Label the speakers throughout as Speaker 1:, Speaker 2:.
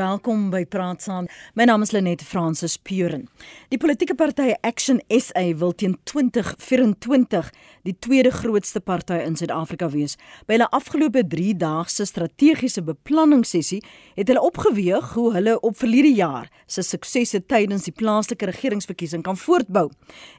Speaker 1: Welkom by Praat Saam. My naam is Lenet Fransis Puren. Die politieke party Action SA wil teen 2024 die tweede grootste party in Suid-Afrika wees. By hulle afgelope 3 dae se strategiese beplanningssessie het hulle opgeweeg hoe hulle op verlede jaar se suksesse tydens die plaaslike regeringsverkiesing kan voortbou.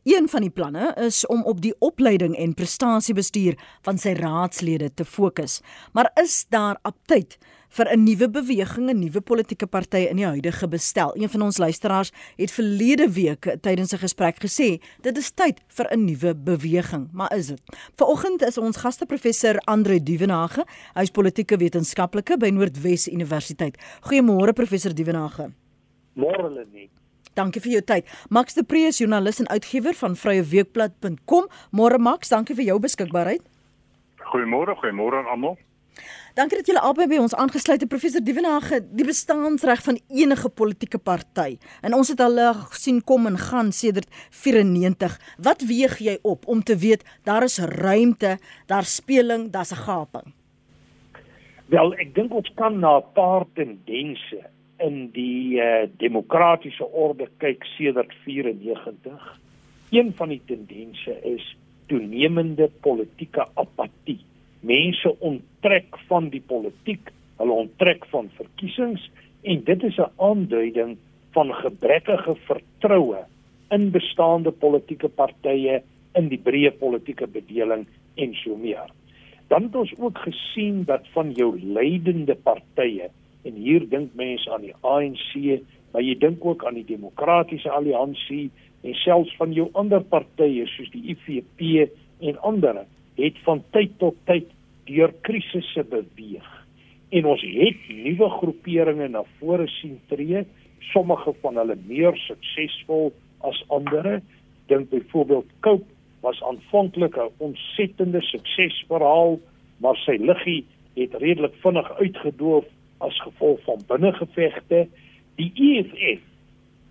Speaker 1: Een van die planne is om op die opleiding en prestasiebestuur van sy raadslede te fokus. Maar is daar aptyd vir 'n nuwe beweging, 'n nuwe politieke party in die huidige bestel. Een van ons luisteraars het verlede week tydens 'n gesprek gesê, dit is tyd vir 'n nuwe beweging, maar is dit? Vanoggend is ons gaste professor Andre Duvenage, hy's politieke wetenskaplike by Noordwes Universiteit. Goeiemôre professor Duvenage.
Speaker 2: Môre Lenie.
Speaker 1: Dankie vir jou tyd. Max de Pre is joernalis en uitgewer van vryeweekblad.com. Môre Max, dankie vir jou beskikbaarheid.
Speaker 3: Goeiemôre, goeiemôre aan almal.
Speaker 1: Dankie dat julle albei by ons aangesluit het professor Dievenage, die bestaanreg van enige politieke party. En ons het al gesien kom en gaan sedert 94. Wat weeg jy op om te weet daar is ruimte, daar speling, daar's 'n gaping?
Speaker 2: Wel, ek dink ons kan na 'n paar tendense in die uh, demokratiese orde kyk sedert 94. Een van die tendense is toenemende politieke apatie mense onttrek van die politiek, hulle onttrek van verkiesings en dit is 'n aanduiding van gebrekkige vertroue in bestaande politieke partye in die breë politieke bedeling en so meer. Dan het ons ook gesien dat van jou leidende partye en hier dink mense aan die ANC, maar jy dink ook aan die Demokratiese Alliansie en selfs van jou ander partye soos die IFP en ander het van tyd tot tyd deur krisisse beweeg. En ons het nuwe groeperinge na vore sien tree, sommige van hulle meer suksesvol as ander. Dink byvoorbeeld Cope was aanvanklik 'n ontsettende suksesverhaal, maar sy liggie het redelik vinnig uitgedoof as gevolg van binnengevegte. Die EFF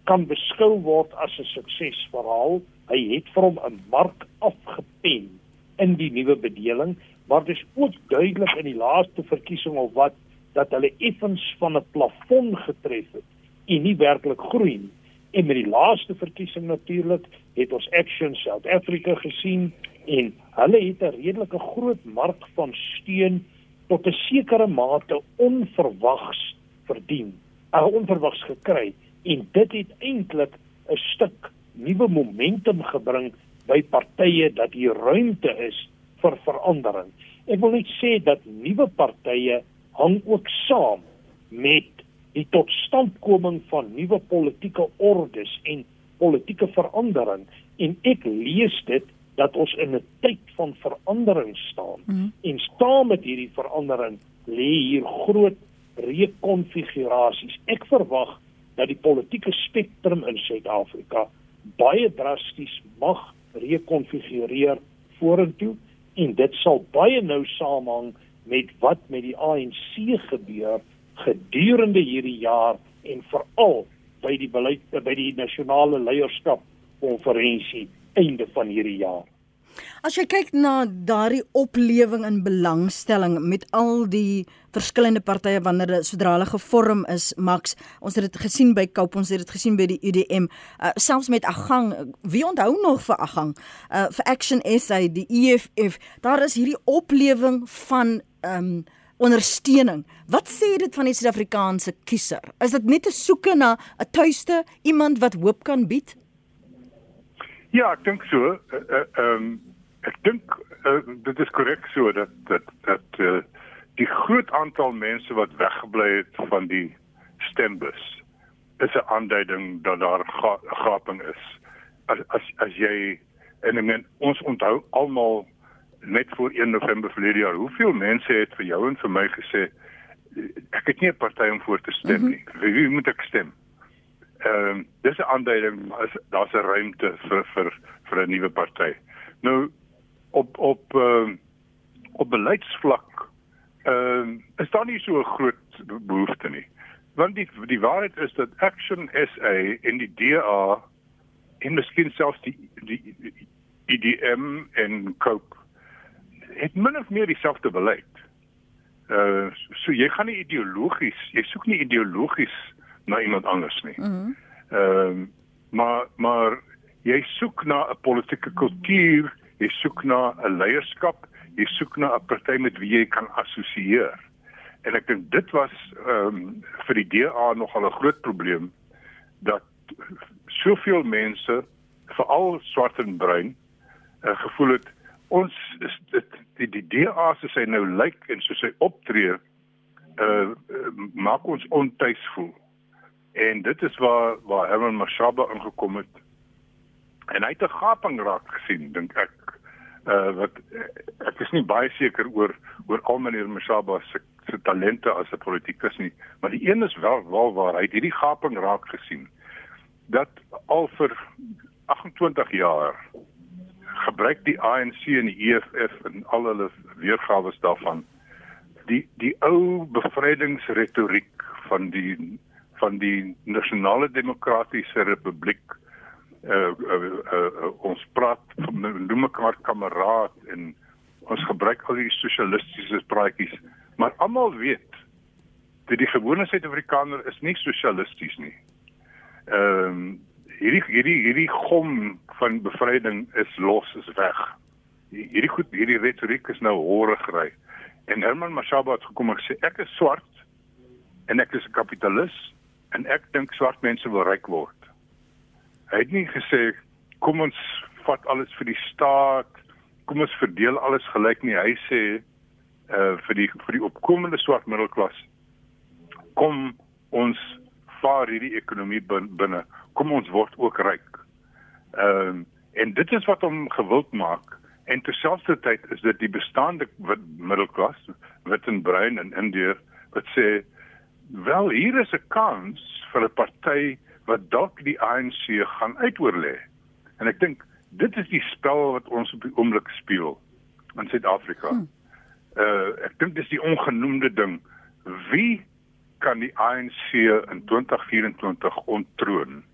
Speaker 2: kan beskou word as 'n suksesverhaal. Hy het vir hom 'n mark afgepen in die nuwe bedeling, maar dit is ook duidelik in die laaste verkiesing of wat dat hulle effens van 'n plafon getref het en nie werklik groei nie. En met die laaste verkiesing natuurlik het ons Action South Africa gesien en hulle het 'n redelike groot mark van steun tot 'n sekere mate onverwags verdien, 'n onverwags gekry en dit het eintlik 'n stuk nuwe momentum gebring by partye dat hier ruimte is vir verandering. Ek wil net sê dat nuwe partye hang ook saam met die totstandkoming van nuwe politieke ordes en politieke verandering en ek lees dit dat ons in 'n tyd van verandering staan mm -hmm. en staan met hierdie verandering lê hier groot rekonfigurasies. Ek verwag dat die politieke spektrum in Suid-Afrika baie drasties mag rekonfigureer vorentoe en dit sal baie nou samehang met wat met die ANC gebeur gedurende hierdie jaar en veral by die beleid by die nasionale leierskap konferensie einde van hierdie jaar.
Speaker 1: As jy kyk na daardie oplewing in belangstelling met al die verskillende partye wanneer sodra hulle gevorm is, Max, ons het dit gesien by Koup, ons het dit gesien by die UDM, uh, selfs met Agang, wie onthou nog vir Agang, uh, vir Action SA, die EFF, daar is hierdie oplewing van um ondersteuning. Wat sê dit van die Suid-Afrikaanse kiezer? Is dit net 'n soeke na 'n tuiste, iemand wat hoop kan bied?
Speaker 3: Ja, ek dink so. Ehm uh, uh, um, ek dink uh, dit is korrek so dat dat dat uh, die groot aantal mense wat weggebly het van die stembus is 'n aanduiding dat daar ga gaping is. As as as jy en ek meen ons onthou almal net voor 1 November verlede jaar, hoeveel mense het vir jou en vir my gesê ek het nie 'n party om voor te stem nie. Mm -hmm. Wie moet ek stem? Ehm um, dis 'n aanduiding as daar's 'n ruimte vir vir vir 'n nuwe party. Nou op op ehm uh, op beleidsvlak ehm um, is daar nie so 'n groot behoefte nie. Want die die waarheid is dat Action SA in die DA en miskien selfs die die IDM en Cope het min of meer dieselfde beleid. Uh so jy gaan nie ideologies, jy soek nie ideologies na iemand anders nie. Ehm mm uh, maar maar jy soek na 'n politieke kultuur, jy soek na 'n leierskap, jy soek na 'n party met wie jy kan assosieer. En ek dink dit was ehm um, vir die DA nogal 'n groot probleem dat soveel mense veral swart en bruin uh, gevoel het ons is dit die die DA se sy nou lyk en so sy optree uh, maak ons ontuis voel. En dit is waar waar Herman Mashaba ingekom het. En hy het 'n gaping raak gesien dink ek. Uh wat ek is nie baie seker oor oor al meneer Mashaba se se talente as 'n politikus nie, maar die een is wel wel waar hy hierdie gaping raak gesien dat al vir 28 jaar gebruik die ANC en die EFF en al hulle weergawe daarvan die die ou bevrydingsretoriek van die van die nasionale demokratiese republiek uh, uh, uh, uh, ons praat noem mekaar kameraad en ons gebruik al die sosialistiese praatjies maar almal weet dat die gewone suid-afrikaner is nie sosialisties nie ehm um, hierdie hierdie hierdie gom van bevryding is los is weg. Hierdie goed hierdie retoriek is nou horegery. En Herman Mashaba het gekom en sê ek is swart en ek is 'n kapitalis en ek dink swart mense wil ryk word. Hy het nie gesê kom ons vat alles vir die staat, kom ons verdeel alles gelyk nie. Hy sê uh vir die vir die opkomende swart middelklas kom ons vaar hierdie ekonomie binne kom ons word ook ryk. Ehm um, en dit is wat hom gewild maak en terselfdertyd is dit die bestaande middelklas wit en bruin in Indië wat sê wel hier is 'n kans vir 'n party wat dalk die ANC gaan uitoorlê. En ek dink dit is die spel wat ons op die oomblik speel in Suid-Afrika. Hmm. Uh ek dink dis die ongenoemde ding. Wie kan die ANC in 2024 ontroon?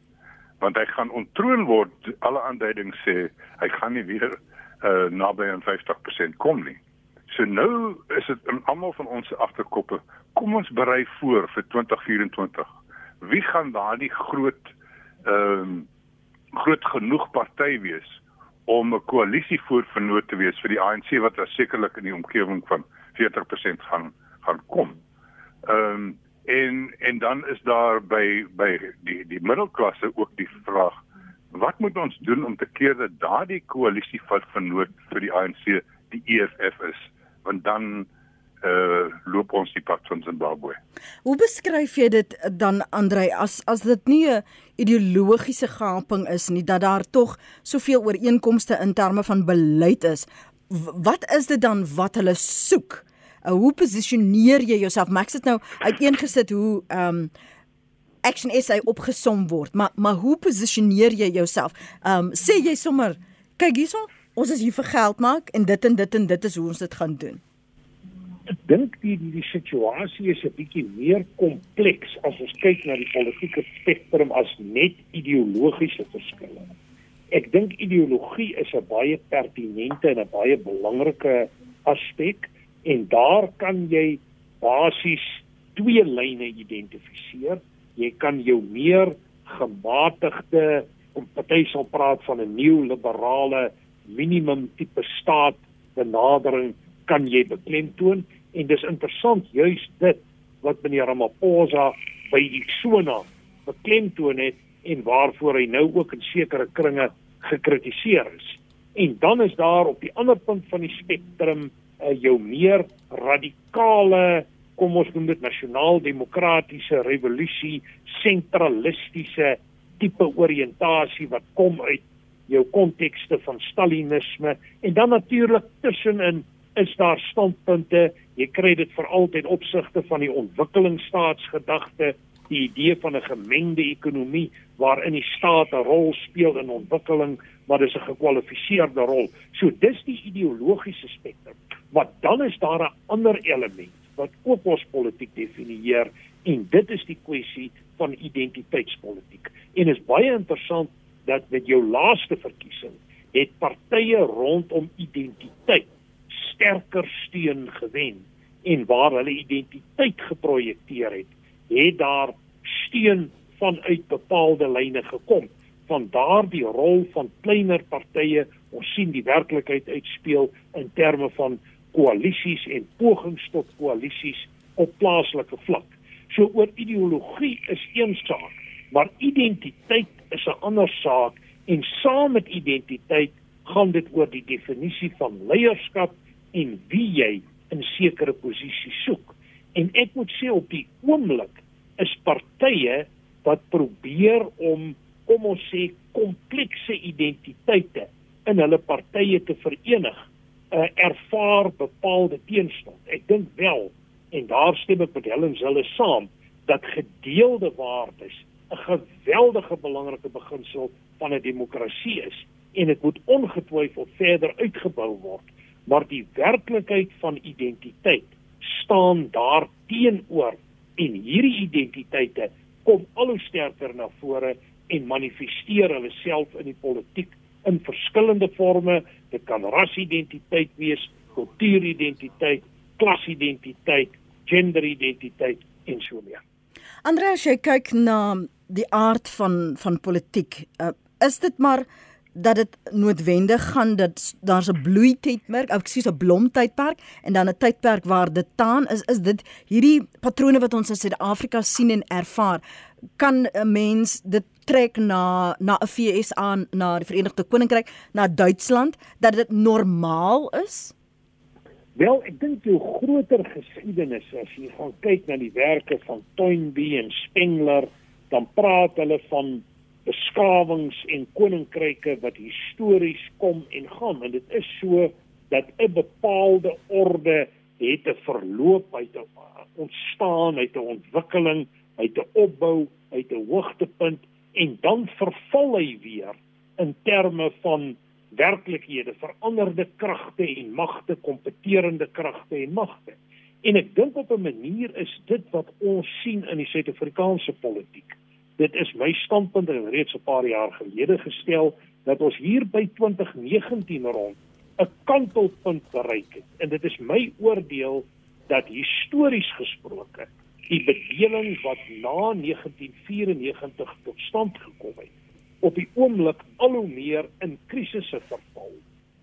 Speaker 3: want hy gaan ontroon word alle aanduidings sê hy gaan nie weer uh, naby aan 50% kom nie. So nou is dit in almal van ons agterkoppe, kom ons berei voor vir 2024. Wie gaan daardie groot ehm um, groot genoeg party wees om 'n koalisie voorvernoot te wees vir die ANC wat sekerlik in die omgewing van 40% gaan gaan kom. Ehm um, En en dan is daar by by die die middelklasse ook die vraag wat moet ons doen om te keer dat daardie koalisie van vernoot vir die ANC die EFF is want dan uh loop ons die pad van Zimbabwe.
Speaker 1: Hoe beskryf jy dit dan Andrei as as dit nie 'n ideologiese gaping is nie dat daar tog soveel ooreenkomste in terme van beleid is. Wat is dit dan wat hulle soek? uh, hoe posisioneer jy jouself? Max het nou uiteengesit hoe ehm um, Action SA opgesom word, maar maar hoe posisioneer jy jouself? Ehm um, sê jy sommer kyk hierso, ons is hier vir geld maak en dit en dit en dit is hoe ons dit gaan doen.
Speaker 2: Ek dink die die, die situasie is 'n bietjie meer kompleks as ons kyk na die politieke spektrum as net ideologiese verskille. Ek dink ideologie is 'n baie pertinente en 'n baie belangrike aspek en daar kan jy basies twee lyne identifiseer. Jy kan jou meer gematigde om party sal praat van 'n nuwe liberale minimum tipe staat benadering kan jy beklemtoon en dis interessant juis dit wat meneer Ramaphosa by Ixona beklemtoon het en waarvoor hy nou ook in sekere kringe gekritiseer is. En dan is daar op die ander punt van die spektrum uh, jou meer radikale kom ons noem dit nasionaal demokratiese revolusie sentralistiese tipe oriëntasie wat kom uit jou kontekste van stalinisme en dan natuurlik tussenin is daar standpunte. Jy kry dit veral ten opsigte van die ontwikkelingsstaatsgedagte die idee van 'n gemengde ekonomie waarin die staat 'n rol speel in ontwikkeling maar dis 'n gekwalifiseerde rol. So dis die ideologiese spektrum. Wat dan is daar 'n ander element wat ook ons politiek definieer en dit is die kwessie van identiteitspolitiek. En is baie interessant dat met jou laaste verkiesing het partye rondom identiteit sterker steun gewen en waar hulle identiteit geprojekteer het, het daar steun vanuit bepaalde lyne gekom van daardie rol van kleiner partye ons sien die werklikheid uitspeel in terme van koalisies en pogings tot koalisies op plaaslike vlak. So oor ideologie is een saak, maar identiteit is 'n ander saak en saam met identiteit gaan dit oor die definisie van leierskap en wie jy in sekere posisies soek. En ek moet sê op die oomblik is partye wat probeer om kom ons sê komplekse identiteite in hulle partye te verenig, uh, ervaar bepaalde teenstand. Ek dink wel en daar stem ek met Helen Zille saam dat gedeelde waardes 'n geweldige belangrike beginsel van 'n demokrasie is en dit moet ongetwyfeld verder uitgebou word. Maar die werklikheid van identiteit staan daar teenoor en hierdie identiteite kom al hoe sterker na vore en manifesteer hulle self in die politiek in verskillende forme. Dit kan rasidentiteit wees kultuuridentiteit klasidentiteit genderidentiteit en so meer
Speaker 1: Andreas, jy kyk na die aard van van politiek. Uh, is dit maar dat dit noodwendig gaan dat daar's 'n bloei tydperk, ek sê 'n blom tydperk en dan 'n tydperk waar dit taan is is dit hierdie patrone wat ons in Suid-Afrika sien en ervaar kan 'n mens dit trek na na 'n FSA na die Verenigde Koninkryk na Duitsland dat dit normaal is
Speaker 2: Wel, ek dink jou groter geskiedenis as jy gaan kyk na die werke van Toynbee en Spengler, dan praat hulle van beskawings en koninkryke wat histories kom en gaan. En dit is so dat 'n bepaalde orde het 'n verloop uit 'n ontstaan, uit 'n ontwikkeling, uit 'n opbou, uit 'n hoogtepunt. En dan verval hy weer in terme van werklikhede, veranderde kragte en magte, kompeterende kragte en magte. En ek dink op 'n manier is dit wat ons sien in die Suid-Afrikaanse politiek. Dit is my standpunt en reeds 'n paar jaar gelede gestel dat ons hier by 2019 rond 'n kantelpunt bereik het. En dit is my oordeel dat histories gesproke die bedeling wat na 1994 tot stand gekom het op die oomblik al hoe meer in krisisse verval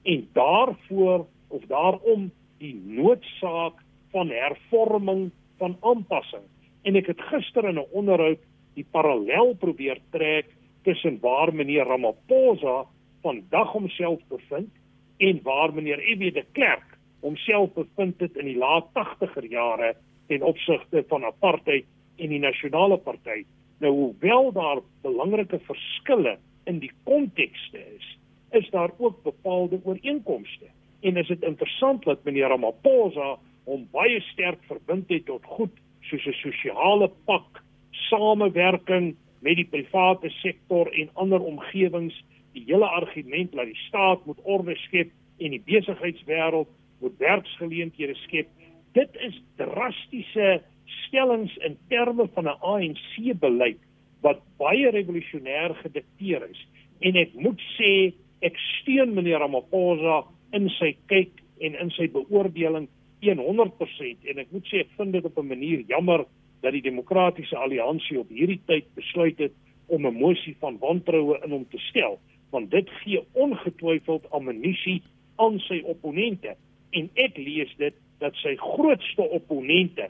Speaker 2: en daarvoor of daarom die noodsaak van hervorming van aanpassing en ek het gister in 'n onderhoud die parallel probeer trek tussen waar meneer Ramaphosa vandag homself bevind en waar meneer F.W. de Klerk homself bevind het in die laat 80er jare ten opsigte van apartheid en die nasionale party Nou hoewel daar belangrike verskille in die kontekste is, is daar ook bepaalde ooreenkomste. En is dit interessant dat meneer Ramaphosa hom baie sterk verbind het tot goed soos 'n sosiale pak, samewerking met die private sektor en ander omgewings, die hele argument dat die staat moet orde skep en die besigheidswêreld moet werksgeleenthede skep. Dit is drastiese stellings in terme van 'n ANC beleid wat baie revolusionêr gedikteer is. En ek moet sê ek steun meneer Ramaphosa in sy kyk en in sy beoordeling 100% en ek moet sê ek vind dit op 'n manier jammer dat die demokratiese alliansie op hierdie tyd besluit het om 'n mosie van wantroue in hom te stel want dit gee ongetwyfeld ammunisie aan sy opponente. En ek lees dit dat sy grootste opponente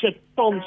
Speaker 2: sit tans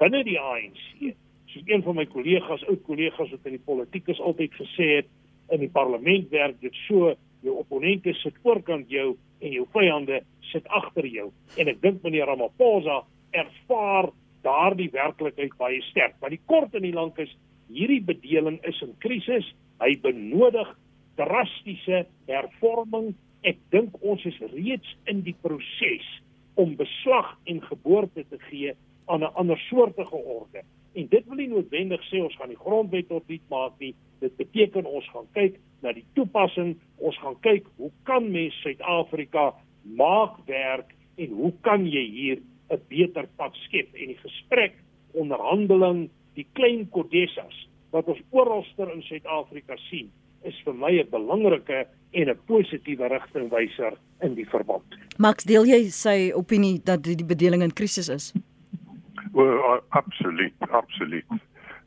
Speaker 2: binne die ANC. So een van my kollegas, ou kollegas wat in die politiek is altyd gesê het in die parlement werk dit so jou opponente sit voorkant jou en jou vyande sit agter jou. En ek dink meneer Ramaphosa ervaar daardie werklikheid baie sterk. Maar die kort en die lank is hierdie bedeling is in krisis. Hy benodig drastiese hervorming. Ek dink ons is reeds in die proses om beslag en geboorte te gee aan 'n ander soortige orde. En dit wil nie noodwendig sê ons gaan die grondwet tot wet maak nie. Dit beteken ons gaan kyk na die toepassing. Ons gaan kyk hoe kan mens Suid-Afrika maak werk en hoe kan jy hier 'n beter pad skep en die gesprek, onderhandeling, die klein kodessas wat ons oralster in Suid-Afrika sien, is vir my 'n belangrike en 'n positiewe rigtingwyser in die verband.
Speaker 1: Max, deel jy sy opinie dat die bedeling in krisis is?
Speaker 3: Well, absoluut, absoluut.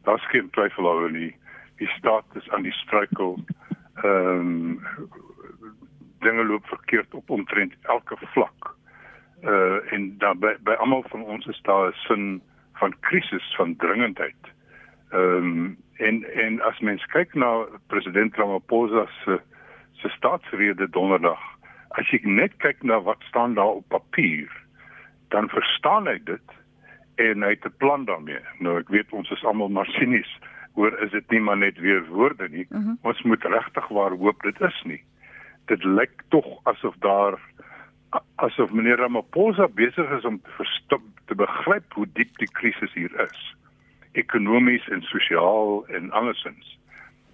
Speaker 3: Daar's geen twyfel oor nie. Die staat is aan die struikel. Ehm um, dinge loop verkeerd op omtrent elke vlak. Uh en dan by, by almal van ons is daar 'n sin van krisis, van dringendheid. Ehm um, en en as mens kyk na president Ramaphosa se se staatsrede donderdag, as jy net kyk na wat staan daar op papier, dan verstaan ek dit en hy het 'n plan daarmee. Nou ek weet ons is almal maar sinies oor is dit nie maar net weer woorde nie. Uh mhm. -huh. Ons moet regtig waar hoop dit is nie. Dit lyk tog asof daar asof meneer Ramaphosa besig is om te verstom te begryp hoe diep die krisis hier is. Ekonomies en sosiaal en andersins.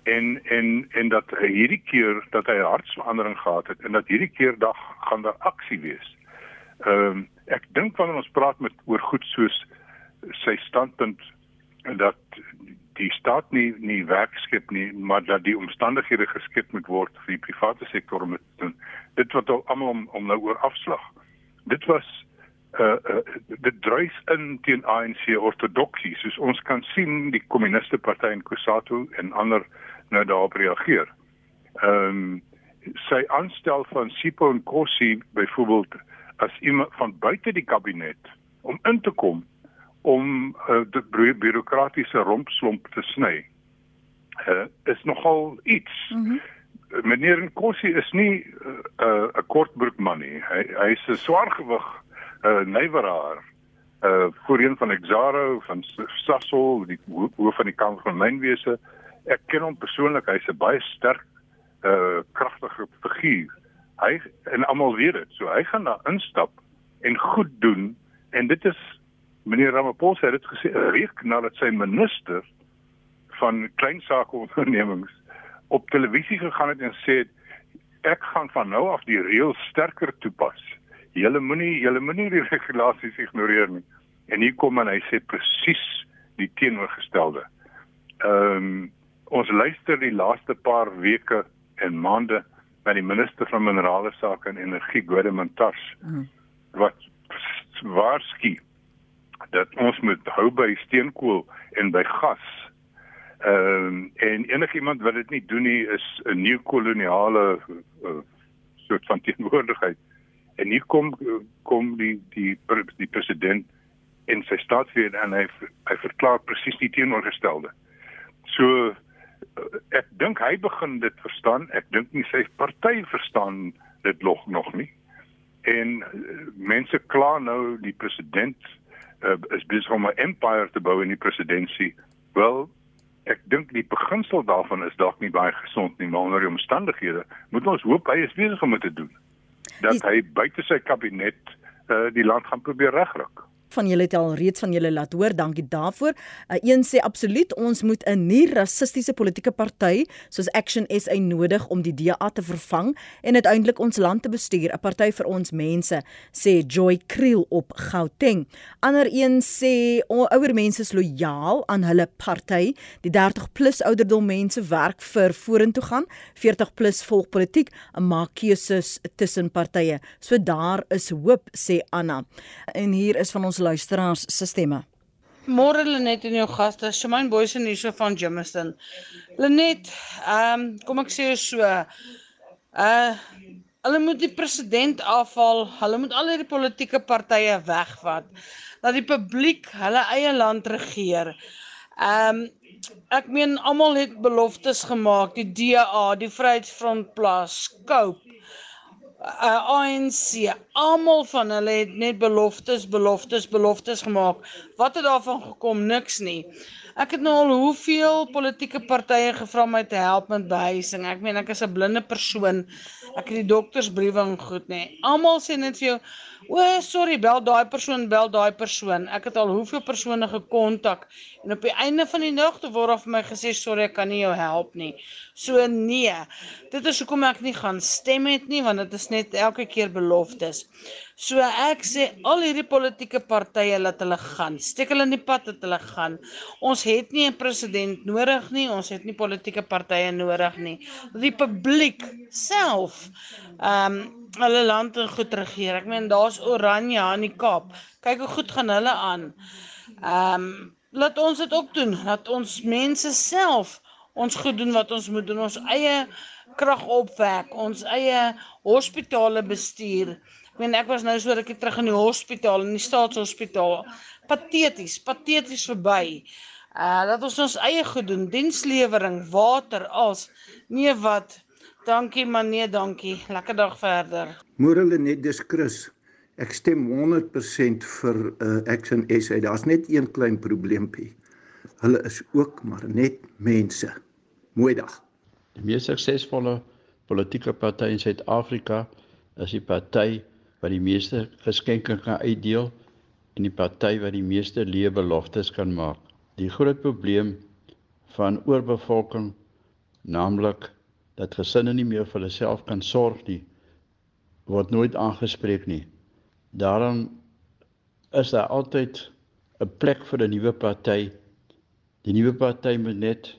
Speaker 3: En en en dat hierdie keer dat hy hartsverandering gehad het en dat hierdie keer dag gaan daar aksie wees. Ehm um, ek dink wanneer ons praat met oor goed soos sy standpunt dat die staat nie nie werk skep nie maar dat die omstandighede geskep moet word vir die private sektor om dit dit wat almal om, om nou oor afslag. Dit was uh, uh dit dryf in teen ANC ortodoksie soos ons kan sien die kommuniste party in Kusatu en ander nou daarop reageer ehm um, sy aanstel van Sipho en Kossie byvoorbeeld as iemand van buite die kabinet om in te kom om uh, die bureaukratiese rompslomp te sny. Uh, is nogal iets. Mm -hmm. Meneer Nkosi is nie 'n uh, 'n kortbroek man nie. Hy hy is 'n swaargewig uh, nywerhaar. Uh voorheen van Exaro van Sasol, die hoof van die kamp van mynwese. Ek ken hom persoonlik. Hy's 'n baie sterk uh kragtige figuur hy en almal weet dit. So hy gaan daar instap en goed doen en dit is meneer Ramaphosa het dit gesê reek nadat sy minister van klein sake ondernemings op televisie gegaan het en sê ek gaan van nou af die reël sterker toepas. Julle moenie julle moenie die regulasies ignoreer nie. En hier kom en hy sê presies die teenoorgestelde. Ehm um, ons luister die laaste paar weke en maande by die minister van minerale sake en energie Godemantas mm. wat waarsku dat ons moet hou by steenkool en by gas. Ehm um, en enigiemand wat dit nie doen nie is 'n nuwe koloniale uh, soort van teenwoordigheid. En hier kom kom die die die president in sy staatsrede en hy hy verklaar presies die teenoorgestelde. So Eh, ek dink hy begin dit verstaan. Ek dink nie sy party verstaan dit nog nog nie. En uh, mense kla nou die president uh, is besig om 'n empire te bou in die presidentskap. Wel, ek dink die beginsel daarvan is dalk nie baie gesond nie, maar onder die omstandighede moet ons hoop hy is besig om dit te doen. Dat hy buite sy kabinet uh, die land gaan probeer regryk
Speaker 1: van julle het al reeds van julle laat hoor. Dankie daarvoor. Uh, een sê absoluut ons moet 'n nie rassistiese politieke party soos Action SA nodig om die DA te vervang en uiteindelik ons land te bestuur. 'n Party vir ons mense, sê Joy Kriel op Gauteng. Ander een sê ouer mense is lojaal aan hulle party. Die 30 plus ouderdom mense werk vir vorentoe gaan. 40 plus volg politiek en maak keuses tussen partye. So daar is hoop sê Anna. En hier is van ons luisteraars se stemme.
Speaker 4: Môre Lenet en jou gaste, Shamaine Boyce en hierso van Jimiston. Lenet, ehm um, kom ek sê so uh hulle moet die president afval, hulle moet al hierdie politieke partye wegvat dat die publiek hulle eie land regeer. Ehm um, ek meen almal het beloftes gemaak, die DA, die Vryheidsfront Plus, Scope uh, ANC, almal van hulle het net beloftes, beloftes, beloftes gemaak. Wat het daarvan gekom? Niks nie. Ek het nou al hoeveel politieke partye gevra om my te help met behuising. Ek meen ek is 'n blinde persoon. Ek het die doktersbriewe en goed nê. Almal sê net vir jou, "O, sorry, bel daai persoon, bel daai persoon." Ek het al hoeveel persone gekontak en op die einde van die nag word vir my gesê, "Sorry, ek kan nie jou help nie." So nee. Dit is hoekom ek nie gaan stem het nie, want dit is net elke keer beloftes. So ek sê al hierdie politieke partye laat hulle gaan. Steek hulle in die pad dat hulle gaan. Ons het nie 'n president nodig nie, ons het nie politieke partye nodig nie. Die publiek self ehm um, hulle land en goed regeer. Ek meen daar's Oranje aan die Kaap. Kyk hoe goed gaan hulle aan. Ehm um, laat ons dit ook doen. Laat ons mense self ons goed doen wat ons moet doen. Ons eie krag opwek, ons eie hospitale bestuur. Ek meen ek was nou so rukkie terug in die hospitaal, in die staatshospitaal. Pateties, pateties verby. Uh dat ons ons eie goed doen, dienslewering, water, als nee wat. Dankie man, nee dankie. Lekker dag verder.
Speaker 5: Môre net dis Chris. Ek stem 100% vir uh Action SA. Daar's net een klein probleempie. Hulle is ook maar net mense. Mooi dag.
Speaker 6: Die mees suksesvolle politieke party in Suid-Afrika is die party wat die meeste geskenke kan uitdeel en die party wat die meeste leebeloftes kan maak. Die groot probleem van oorbevolking, naamlik dat gesinne nie meer vir hulle self kan sorg nie, word nooit aangespreek nie. Daarom is daar altyd 'n plek vir 'n nuwe party. Die nuwe party moet net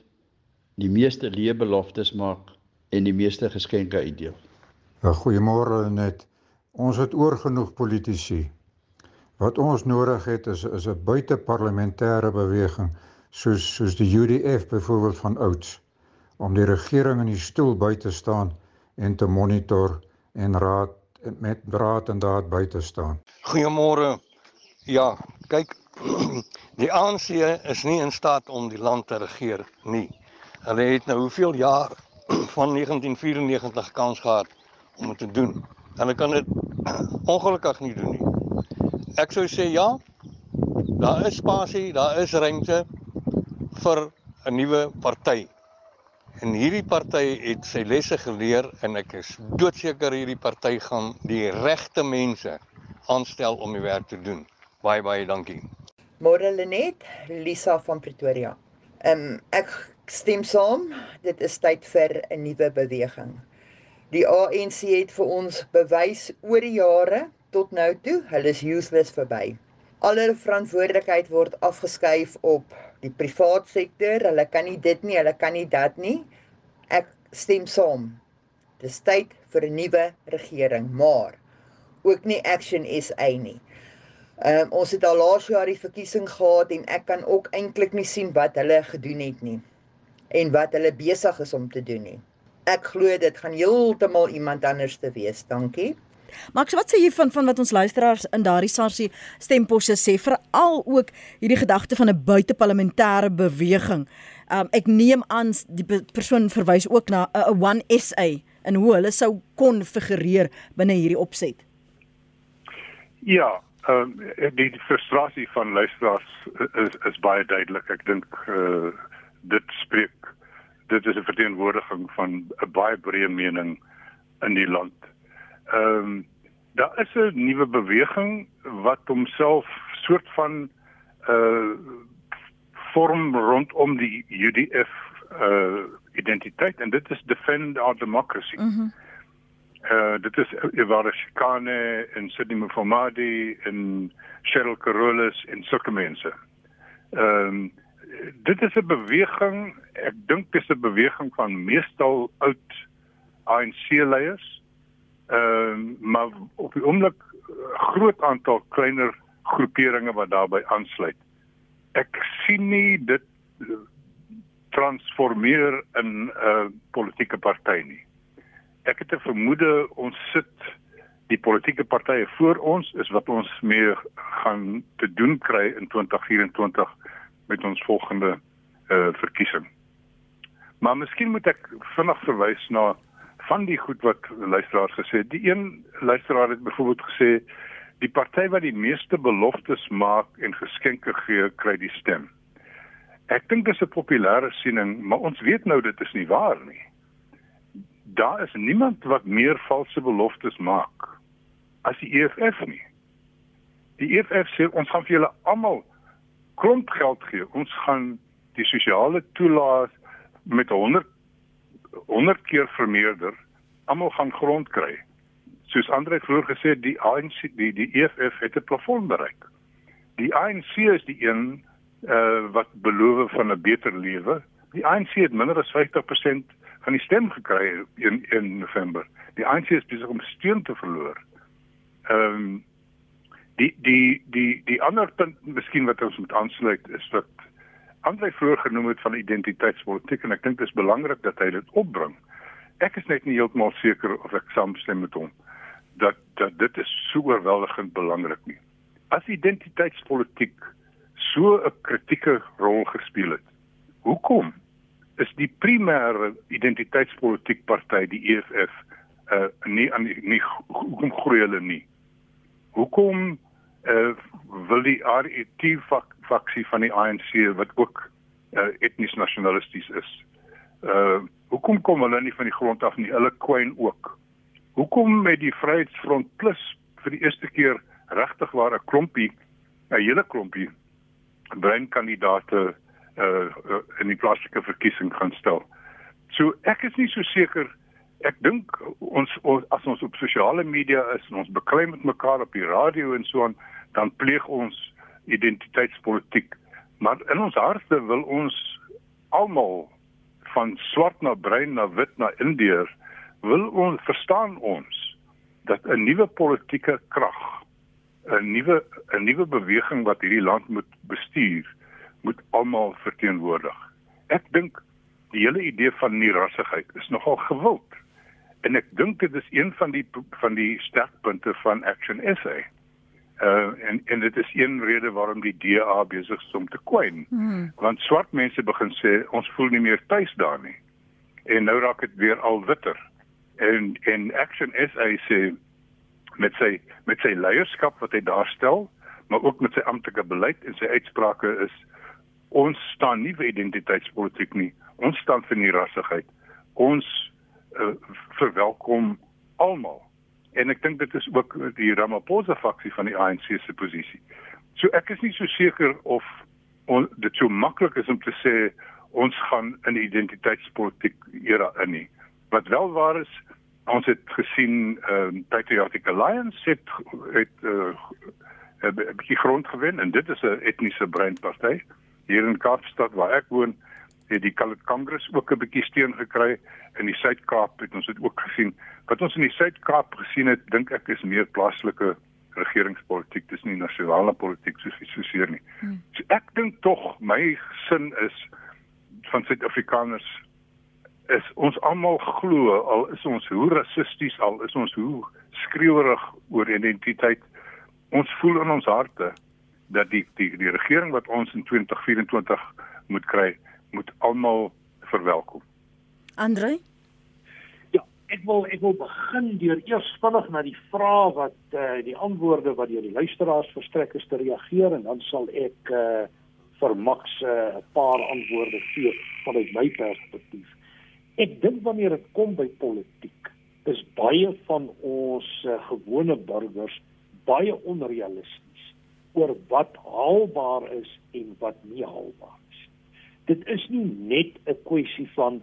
Speaker 6: die meeste leebeloftes maak en die meeste geskenke uitdeel.
Speaker 7: Ja, goeiemôre net. Ons het oor genoeg politici. Wat ons nodig het is is 'n buiteparlementêre beweging soos soos die UDF byvoorbeeld van ouds om die regering in die stoel by te staan en te monitor en raad met raad en daad by te staan.
Speaker 8: Goeiemôre. Ja, kyk die ANC is nie in staat om die land te regeer nie. Hulle het nou hoeveel jaar van 1994 kans gehad om dit te doen. Hulle kan dit ongelukkig nie doen nie. Ek sou sê ja. Daar is spasie, daar is ruimte vir 'n nuwe party. En hierdie party het sy lesse geleer en ek is doodseker hierdie party gaan die regte mense aanstel om die werk te doen. Baie baie dankie.
Speaker 9: Môre Lenet, Lisa van Pretoria. Ehm um, ek stem saam, dit is tyd vir 'n nuwe beweging. Die ANC het vir ons bewys oor die jare tot nou toe, hulle is useless verby. Al hulle verantwoordelikheid word afgeskuif op die privaat sektor. Hulle kan nie dit nie, hulle kan nie dat nie. Ek stem saam. Dis tyd vir 'n nuwe regering, maar ook nie Action SA nie. Ehm um, ons het al laas jaar die verkiesing gehad en ek kan ook eintlik nie sien wat hulle gedoen het nie en wat hulle besig is om te doen nie ek glo dit gaan heeltemal iemand anders te wees. Dankie.
Speaker 1: Max, wat sê jy van van wat ons luisteraars in daardie sarsie stemposse sê veral ook hierdie gedagte van 'n buiteparlementêre beweging. Um ek neem aan die persoon verwys ook na 'n one SA en hoe hulle sou kon figureer binne hierdie opset.
Speaker 3: Ja, ehm um, die, die frustrasie van luisteraars is is baie duidelik. Ek dink uh, dit spreek dit is 'n verteenwoordiging van 'n baie breë mening in die land. Ehm um, daar is 'n nuwe beweging wat homself soort van uh vorm rondom die UDF uh identiteit en dit is defend our democracy. Mm uh dit is Ivara Shikane en Sidney Mufamadi en Cheryl Carolus en sulke mense. Ehm um, dit is 'n beweging, ek dink dis 'n beweging van meestal oud ANC leiers. Ehm uh, maar op die oomblik groot aantal kleiner groeperinge wat daarbey aansluit. Ek sien nie dit transformeer in 'n uh, politieke party nie. Ek het 'n vermoede ons sit die politieke partye voor ons is wat ons mee gaan te doen kry in 2024 met ons volgende uh verkiesing. Maar miskien moet ek vinnig verwys na van die goed wat luisteraars gesê het. Die een luisteraar het byvoorbeeld gesê die party wat die meeste beloftes maak en geskenke gee, kry die stem. Ek dink dis 'n populêre siening, maar ons weet nou dit is nie waar nie. Daar is niemand wat meer valse beloftes maak as die EFF nie. Die EFF sê ons gaan vir julle almal klomp geld gee. Ons gaan die sosiale toelaas met 100 100 keer vermeerder. Almal gaan grond kry. Soos Andre vroeër gesê die ANC die die EFF het 'n plafon bereik. Die ANC is die een uh wat beloof van 'n beter lewe. Die ANC het minder as 50% van die stem gekry in in November. Die ANC is besig om steun te verloor. Ehm um, die die die die ander punt miskien wat ons moet aansluit is wat Andre vroeër genoem het van identiteitspolitiek en ek dink dit is belangrik dat hy dit opbring. Ek is net nie heeltemal seker of ek saamstem met hom dat dat dit is so oorweldigend belangrik nie. As identiteitspolitiek so 'n kritieke rol gespeel het. Hoekom is die primêre identiteitspolitiek party die EFF uh nie aan nie hoekom groei hulle nie? Hoekom uh wil die RET faksie van die ANC wat ook uh, etnies nasionalisties is? Uh hoekom kom hulle nie van die grond af nie? Hulle kwyn ook. Hoekom met die Vryheidsfront Plus vir die eerste keer regtig waar 'n klompie 'n hele klompie breinkandidate uh, uh in die plaaslike verkiesing gaan stel. So ek is nie so seker ek dink ons, ons as ons op sosiale media is en ons beklei met mekaar op die radio en so aan dan pleeg ons identiteitspolitiek maar in ons harte wil ons almal van swart na bruin na wit na indiër wil ons verstaan ons dat 'n nuwe politieke krag 'n nuwe 'n nuwe beweging wat hierdie land moet bestuur moet almal verteenwoordig. Ek dink die hele idee van nierassigheid is nogal gewild. En ek dink dit is een van die van die sterkpunte van Action SA. Uh en en dit is een rede waarom die DA besig is om te kwyn. Hmm. Want swart mense begin sê ons voel nie meer tuis daar nie. En nou raak dit weer al witter. En en Action SA sê met sy met sy leierskap wat hy daar stel, maar ook met sy amptelike beleid en sy uitsprake is ons staan nie vir identiteitspolitiek nie. Ons staan vir nie rassigheid. Ons uh, verwelkom almal. En ek dink dit is ook die Ramaphosa faksie van die ANC se posisie. So ek is nie so seker of on, dit so maklik is om te sê ons gaan in identiteitspolitiek era in nie. Wat wel waar is, ons het gesien ehm uh, Patriotic Alliance het het uh, 'n bietjie grond gewen en dit is 'n etniese breinparty hier in Kaapstad waar ek woon het die Kalet Congress ook 'n bietjie steun gekry in die Suid-Kaap het ons dit ook gesien wat ons in die Suid-Kaap gesien het dink ek is meer plaaslike regeringspolitiek dis nie nasionale politiek soos jy soseer nie hmm. so ek dink tog my sin is van Suid-Afrikaners is ons almal glo al is ons hoe rassisties al is ons hoe skreeuerig oor identiteit ons voel in ons harte dat die die die regering wat ons in 2024 moet kry moet almal verwelkom.
Speaker 1: Andre
Speaker 2: Ja, ek wil ek wil begin deur eers vinnig na die vrae wat eh uh, die antwoorde wat deur die luisteraars verstrek is te reageer en dan sal ek eh uh, vir Max eh, 'n uh, paar antwoorde gee vanuit my perspektief. Ek dink wanneer dit kom by politiek, is baie van ons uh, gewone burgers baie onrealisties oor wat haalbaar is en wat nie haalbaar is. Dit is nie net 'n kwessie van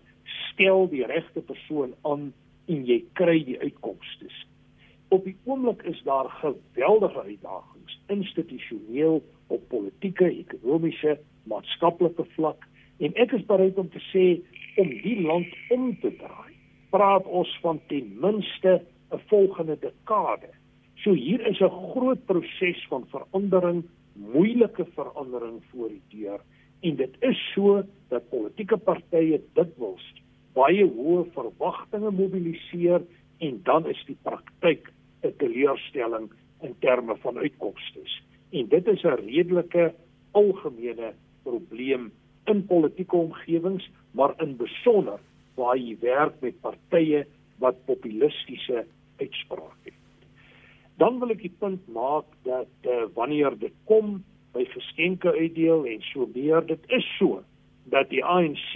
Speaker 2: stel die regte persoon aan en jy kry die uitkomste. Op die oomblik is daar geweldige uitdagings institusioneel op politieke, ekonomiese, maatskaplike vlak en ek is bereid om te sê om die land om te draai, praat ons van ten minste 'n volgende dekade. So hier is 'n groot proses van verandering, moeilike verandering voor die deur en dit is so dat politieke partye dikwels baie hoë verwagtinge mobiliseer en dan is die praktyk 'n teleurstelling in terme van uitkomste. En dit is 'n redelike algemene probleem in politieke omgewings, maar in besonder waar jy werk met partye wat populistiese uitsprake het. Dan wil ek die punt maak dat uh, wanneer dit kom by geskenke uitdeel en so meer, dit is so dat die ANC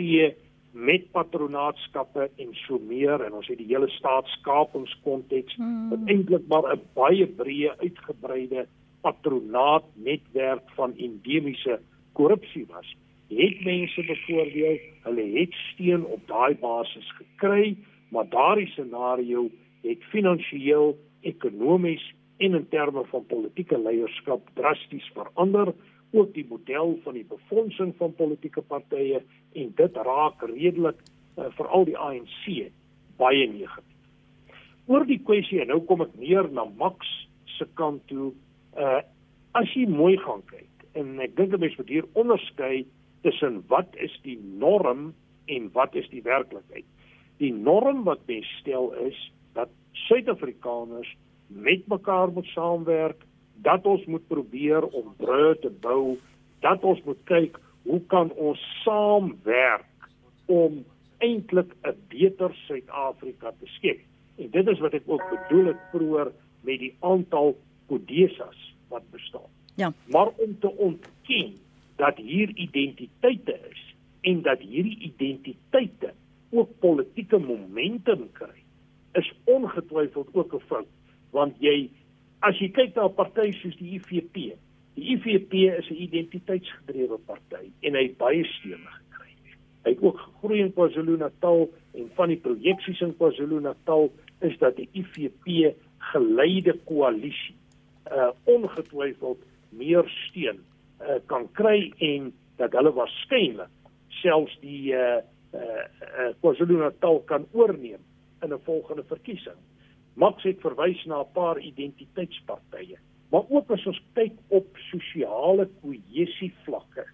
Speaker 2: met patronaatskappe en so meer en ons het die hele staatskapingskonteks hmm. wat eintlik maar 'n baie breë uitgebreide patronaatnetwerk van endemiese korrupsie was het mense byvoorbeeld hulle het steun op daai basis gekry, maar daardie scenario het finansiëel, ekonomies en in terme van politieke leierskap drasties verander ook die model van die befondsing van politieke partye en dit raak redelik uh, veral die ANC baie negatief. Oor die kwessie en nou kom ek neer na Max se kant toe. Uh as jy mooi gaan kyk en ek dink 'n mens moet hier onderskei tussen wat is die norm en wat is die werklikheid. Die norm wat mens stel is dat Suid-Afrikaners met mekaar moet saamwerk, dat ons moet probeer om brûe te bou, dat ons moet kyk hoe kan ons saamwerk om eintlik 'n beter Suid-Afrika te skep. En dit is wat ek ook bedoel het vroeër met die aantal kodesas wat bestaan.
Speaker 1: Ja.
Speaker 2: Maar om te ontken dat hier identiteite is en dat hierdie identiteite ook politieke momentum kry, is ongetwyfeld ook 'n fout, want jy as jy kyk na 'n party soos die IFP, die IFP is 'n identiteitsgedrewe party en hy het baie steun gekry. Hy het ook gegroei in KwaZulu-Natal en van die projeksies in KwaZulu-Natal is dat die IFP geleide koalisie uh ongetwyfeld meer steun uh kan kry en dat hulle waarskynlik selfs die uh uh, uh KwaZulu-Natal kan oorneem in 'n volgende verkiesing. Max het verwys na 'n paar identiteitspartye, maar ook as ons kyk op sosiale kohesie vlakke.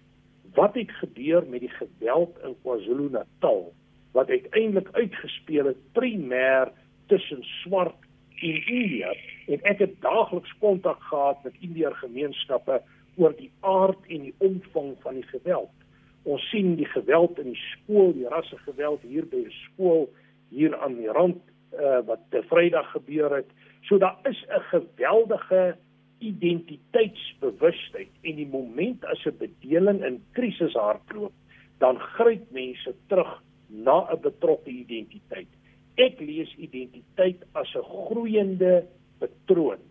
Speaker 2: Wat het gebeur met die geweld in KwaZulu-Natal wat uiteindelik uitgespeel het primêr tussen swart en India en ek het daagliks kontak gehad met Indiër gemeenskappe oor die aard en die omvang van die geweld. Ons sien die geweld in die skool, die rasse geweld hier by die skool hier aan die rand uh, wat te Vrydag gebeur het. So daar is 'n geweldige identiteitsbewustheid en die oomblik as 'n bedeling in krisis hardloop, dan gryp mense terug na 'n betrokke identiteit. Ek lees identiteit as 'n groeiende patroon.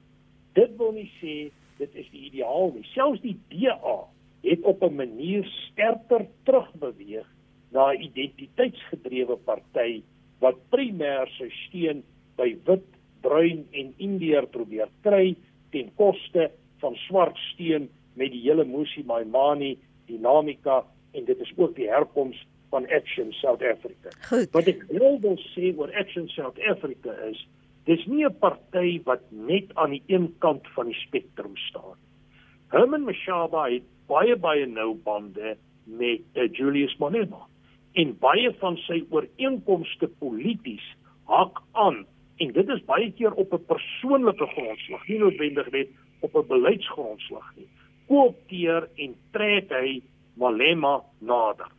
Speaker 2: Dit wil nie sê dit is die ideaal nie. Selfs die DA het op 'n manier sterker terugbeweeg na identiteitsgedrewe party wat primêr sy steun by wit, bruin en indiër probeer kry ten koste van swart steun met die hele Musi Maimani dinamika en dit is ook die herkoms van Action South Africa.
Speaker 1: Goed.
Speaker 2: Wat ek wil wil sê oor Action South Africa is dis nie 'n party wat net aan die een kant van die spektrum staan. Herman Mashaba het baie baie nou bande met uh, Julius Malema en baie van sy ooreenkomste polities hak aan en dit is baie keer op 'n persoonlike grondslag, nie noodwendig net op 'n beleidsgrondslag nie. Koopteer en trek hy Malema nader.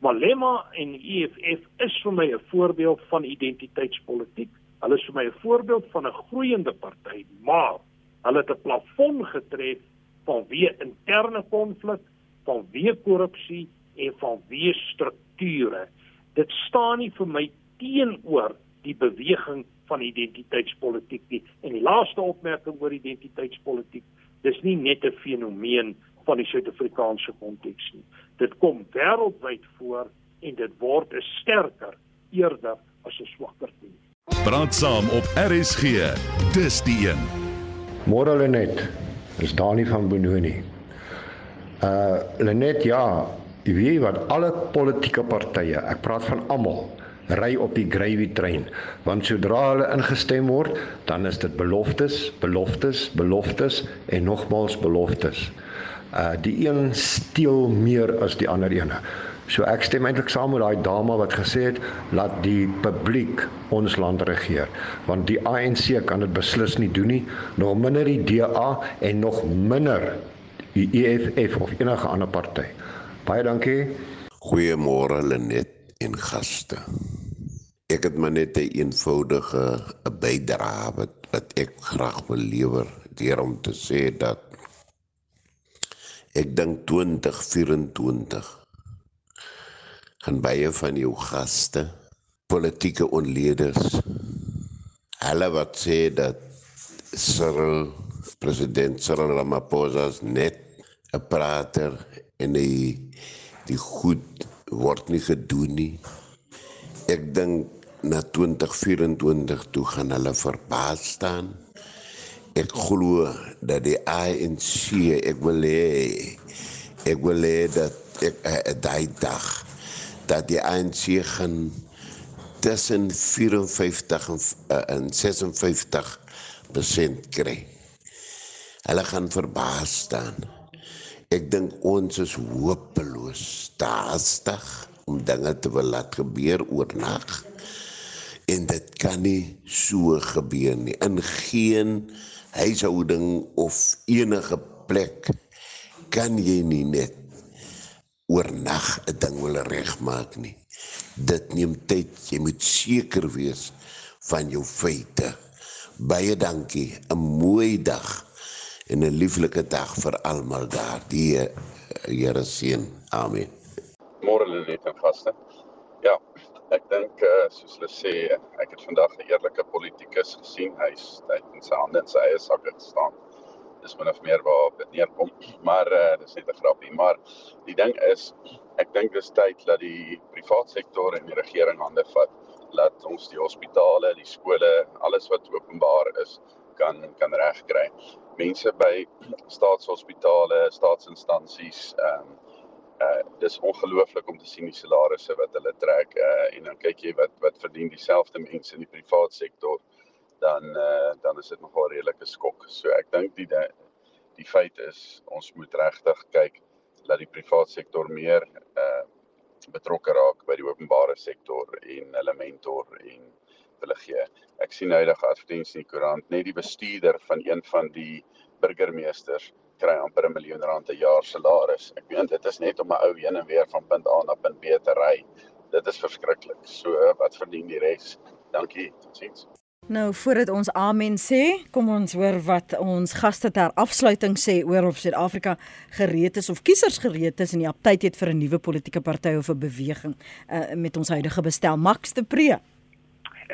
Speaker 2: Malema en EFF is vir my 'n voorbeeld van identiteitspolitiek. Hulle is vir my 'n voorbeeld van 'n groeiende party, maar hulle het 'n plafon getref vanweë interne konflik, vanweë korrupsie en vanweë strukture. Dit staan nie vir my teenoor die beweging van identiteitspolitiek nie. En die laaste opmerking oor identiteitspolitiek, dis nie net 'n fenomeen van die Suid-Afrikaanse konteks nie. Dit kom wêreldwyd voor en dit word 'n sterker eerder as 'n swakker ding.
Speaker 10: Praat saam op RSG. Dis die een.
Speaker 11: Môre Lenet, is Dani van Benoni. Uh Lenet, ja, jy weet wat alle politieke partye, ek praat van almal, ry op die gravy trein, want sodra hulle ingestem word, dan is dit beloftes, beloftes, beloftes en nogmals beloftes uh die een steel meer as die ander ene. So ek stem eintlik saam met daai dame wat gesê het laat die publiek ons land regeer want die ANC kan dit beslis nie doen nie nog minder die DA en nog minder die EFF of enige ander party. Baie dankie.
Speaker 12: Goeiemôre Lenet en gaste. Ek het maar net 'n een eenvoudige 'n bydrae wat, ek graag wil lewer deur om te sê dat Ek dink 2024 gaan baie van jou gaste, politieke onleerders, hulle wat sê dat Cyril president Cyril Ramaphosa net 'n prater en die die goed word nie gedoen nie. Ek dink na 2024 toe gaan hulle verbaas staan ek glo dat die ANC ek wil hê ek wil hê dat ek uh, daai dag dat die ANC gaan tussen 54 en, uh, en 56 persent kry. Hulle gaan verbaas staan. Ek dink ons is hopeloos staastig om dinge te wil laat gebeur oornag. En dit kan nie so gebeur nie. In geen huishouding of enige plek kan jy nie net oornag 'n ding wil regmaak nie. Dit neem tyd. Jy moet seker wees van jou feite. Baie dankie. 'n Mooi dag en 'n lieflike dag vir almal daar. Die eh, Here seën. Amen.
Speaker 13: Môre lê net in gaste. Ja, ek dink uh, soos hulle sê, ek het vandag 'n eerlike politikus gesien. Hy's hy het in sy hande in sy eie sakke gestaan. Dis min of meer waar dit neerkom. Maar uh, dis net 'n grappie, maar die ding is ek dink dis tyd dat die private sektor en die regering hande vat laat ons die hospitale, die skole, alles wat openbaar is kan kan regkry mense by staatshospitale, staatsinstansies, ehm um, uh dis ongelooflik om te sien die salarisse wat hulle trek uh en dan kyk jy wat wat verdien dieselfde mense in die privaat sektor dan uh dan is dit nogal redelike skok. So ek dink die die feit is ons moet regtig kyk dat die privaat sektor meer uh betrokke raak by die openbare sektor en hulle mentor en hulle gee. Ek sien nou huidige advertensie in die koerant, net die bestuurder van een van die burgemeesters kry amper 'n miljoen rand 'n jaar salaris. Ek weet dit is net om 'n ou heen en weer van punt A na punt B te ry. Dit is verskriklik. So wat verdien die res? Dankie. Totsiens.
Speaker 1: Nou voordat ons amen sê, kom ons hoor wat ons gaste ter afsluiting sê oor of Suid-Afrika gereed is of kiesers gereed is in die aptyd het vir 'n nuwe politieke party of 'n beweging uh, met ons huidige bestel Max de Pre.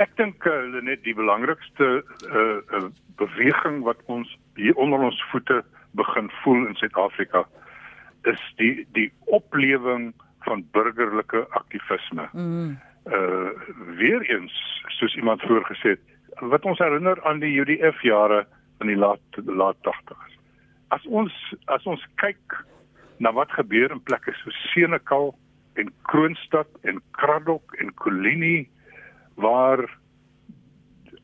Speaker 3: Ek dink uh, net die belangrikste uh, uh, beweging wat ons hier onder ons voete begin voel in Suid-Afrika is die die oplewing van burgerlike aktivisme. Mm. Uh weer eens soos iemand voorgesê het, wat ons herinner aan die UDF jare in die laat laat 80s. As ons as ons kyk na wat gebeur in plekke so Senekal en Kroonstad en Kraddock en Kolini waar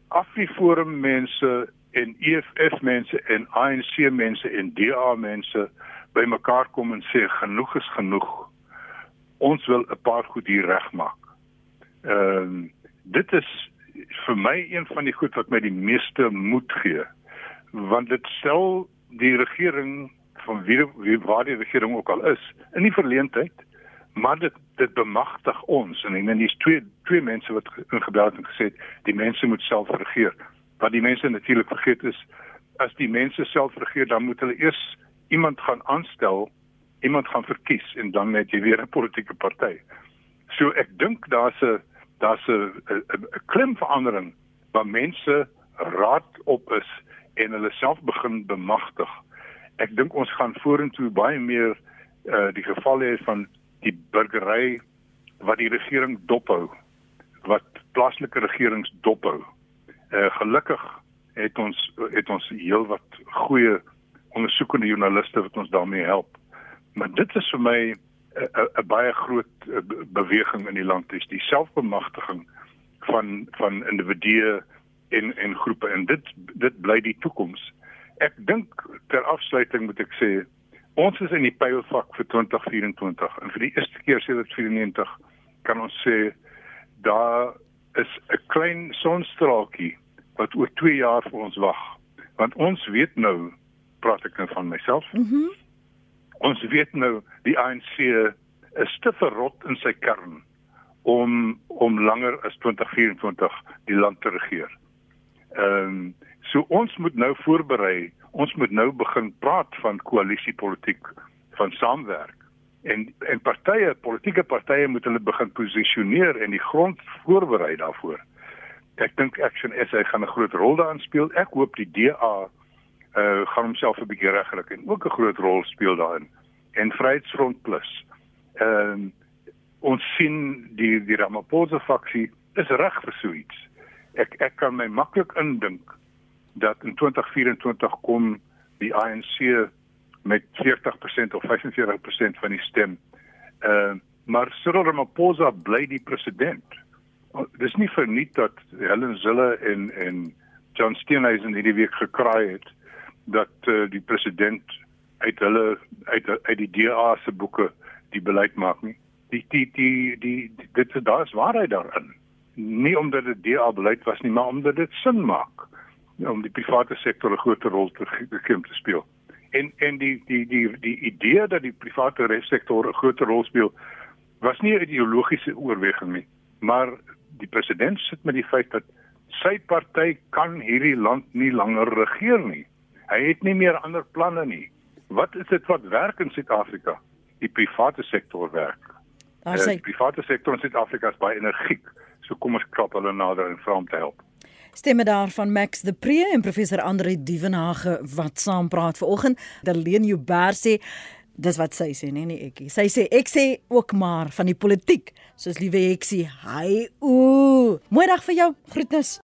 Speaker 3: Afriforum mense en EFF mense en ANC mense en DA mense bymekaar kom en sê genoeg is genoeg. Ons wil 'n paar goed hier regmaak. Ehm uh, dit is vir my een van die goed wat my die meeste moed gee want dit stel die regering van wie, wie waar die regering ook al is in die verleentheid maar dit dit bemagtig ons en en dis twee twee mense wat ingebel het en gesê het die mense moet self regeer. Wat die mense natuurlik vergeet is as die mense self regeer dan moet hulle eers iemand gaan aanstel, iemand gaan verkies en dan net jy weer 'n politieke party. So ek dink daar's 'n daar's 'n 'n klim verandering waar mense raad op is en hulle self begin bemagtig. Ek dink ons gaan vorentoe baie meer uh die geval hê van die burgery wat die regering dophou wat plaaslike regerings dophou. Eh uh, gelukkig het ons het ons heelwat goeie ondersoekende joernaliste wat ons daarmee help. Maar dit is vir my 'n baie groot beweging in die land is die selfbemagtiging van van individue en en groepe en dit dit bly die toekoms. Ek dink ter afsluiting moet ek sê Ons is in die pylvak vir 2024 en vir die eerste keer sedert 94 kan ons sê daar is 'n klein sonstraaltjie wat oor 2 jaar vir ons wag. Want ons weet nou praat ek nou van myself. Mhm. Mm ons weet nou die ANC is te verrot in sy kern om om langer as 2024 die land te regeer. Ehm um, so ons moet nou voorberei ons moet nou begin praat van koalisiepolitiek van saamwerk en en partye politieke partye moet hulle begin posisioneer en die grond voorberei daarvoor. Ek dink Action SA gaan 'n groot rol daarin speel. Ek hoop die DA uh gaan homself 'n bietjie regkry en ook 'n groot rol speel daarin. En Vryheidsfront Plus. Ehm uh, ons sien die die Ramaphosa faksie is reg vir so iets. Ek ek kan my maklik indink dat in 2024 kom die ANC met 40% of 45% van die stem. Uh maar Cyril Ramaphosa bly die president. Dis nie verniet dat Helen Zille en en John Steenhuisen hierdie week gekraai het dat uh, die president uit hulle uit uit die DA se boeke die beleid maak nie. Die die die die, die dit daar is waarheid daarin. Nie omdat dit DA beleid was nie, maar omdat dit sin maak om die private sektor 'n groter rol te begin te speel. En en die die die die idee dat die private sektor 'n groter rol speel was nie 'n ideologiese oorweging nie, maar die president sit met die feit dat sy party kan hierdie land nie langer regeer nie. Hy het nie meer ander planne nie. Wat is dit wat werk in Suid-Afrika? Die private sektor werk.
Speaker 1: Daar sê
Speaker 3: Die private sektor in Suid-Afrika is baie energiek. So kom ons krap hulle nader en vra om te help.
Speaker 1: Stemme daarvan Max de Pre en professor Andre Dievenage wat saam praat vanoggend. Darlene Joubert sê dis wat sy sê nee nee ekkie. Sy sê ek sê ook maar van die politiek soos liewe Heksie. Hy ooh. Mooi dag vir jou. Groetnis.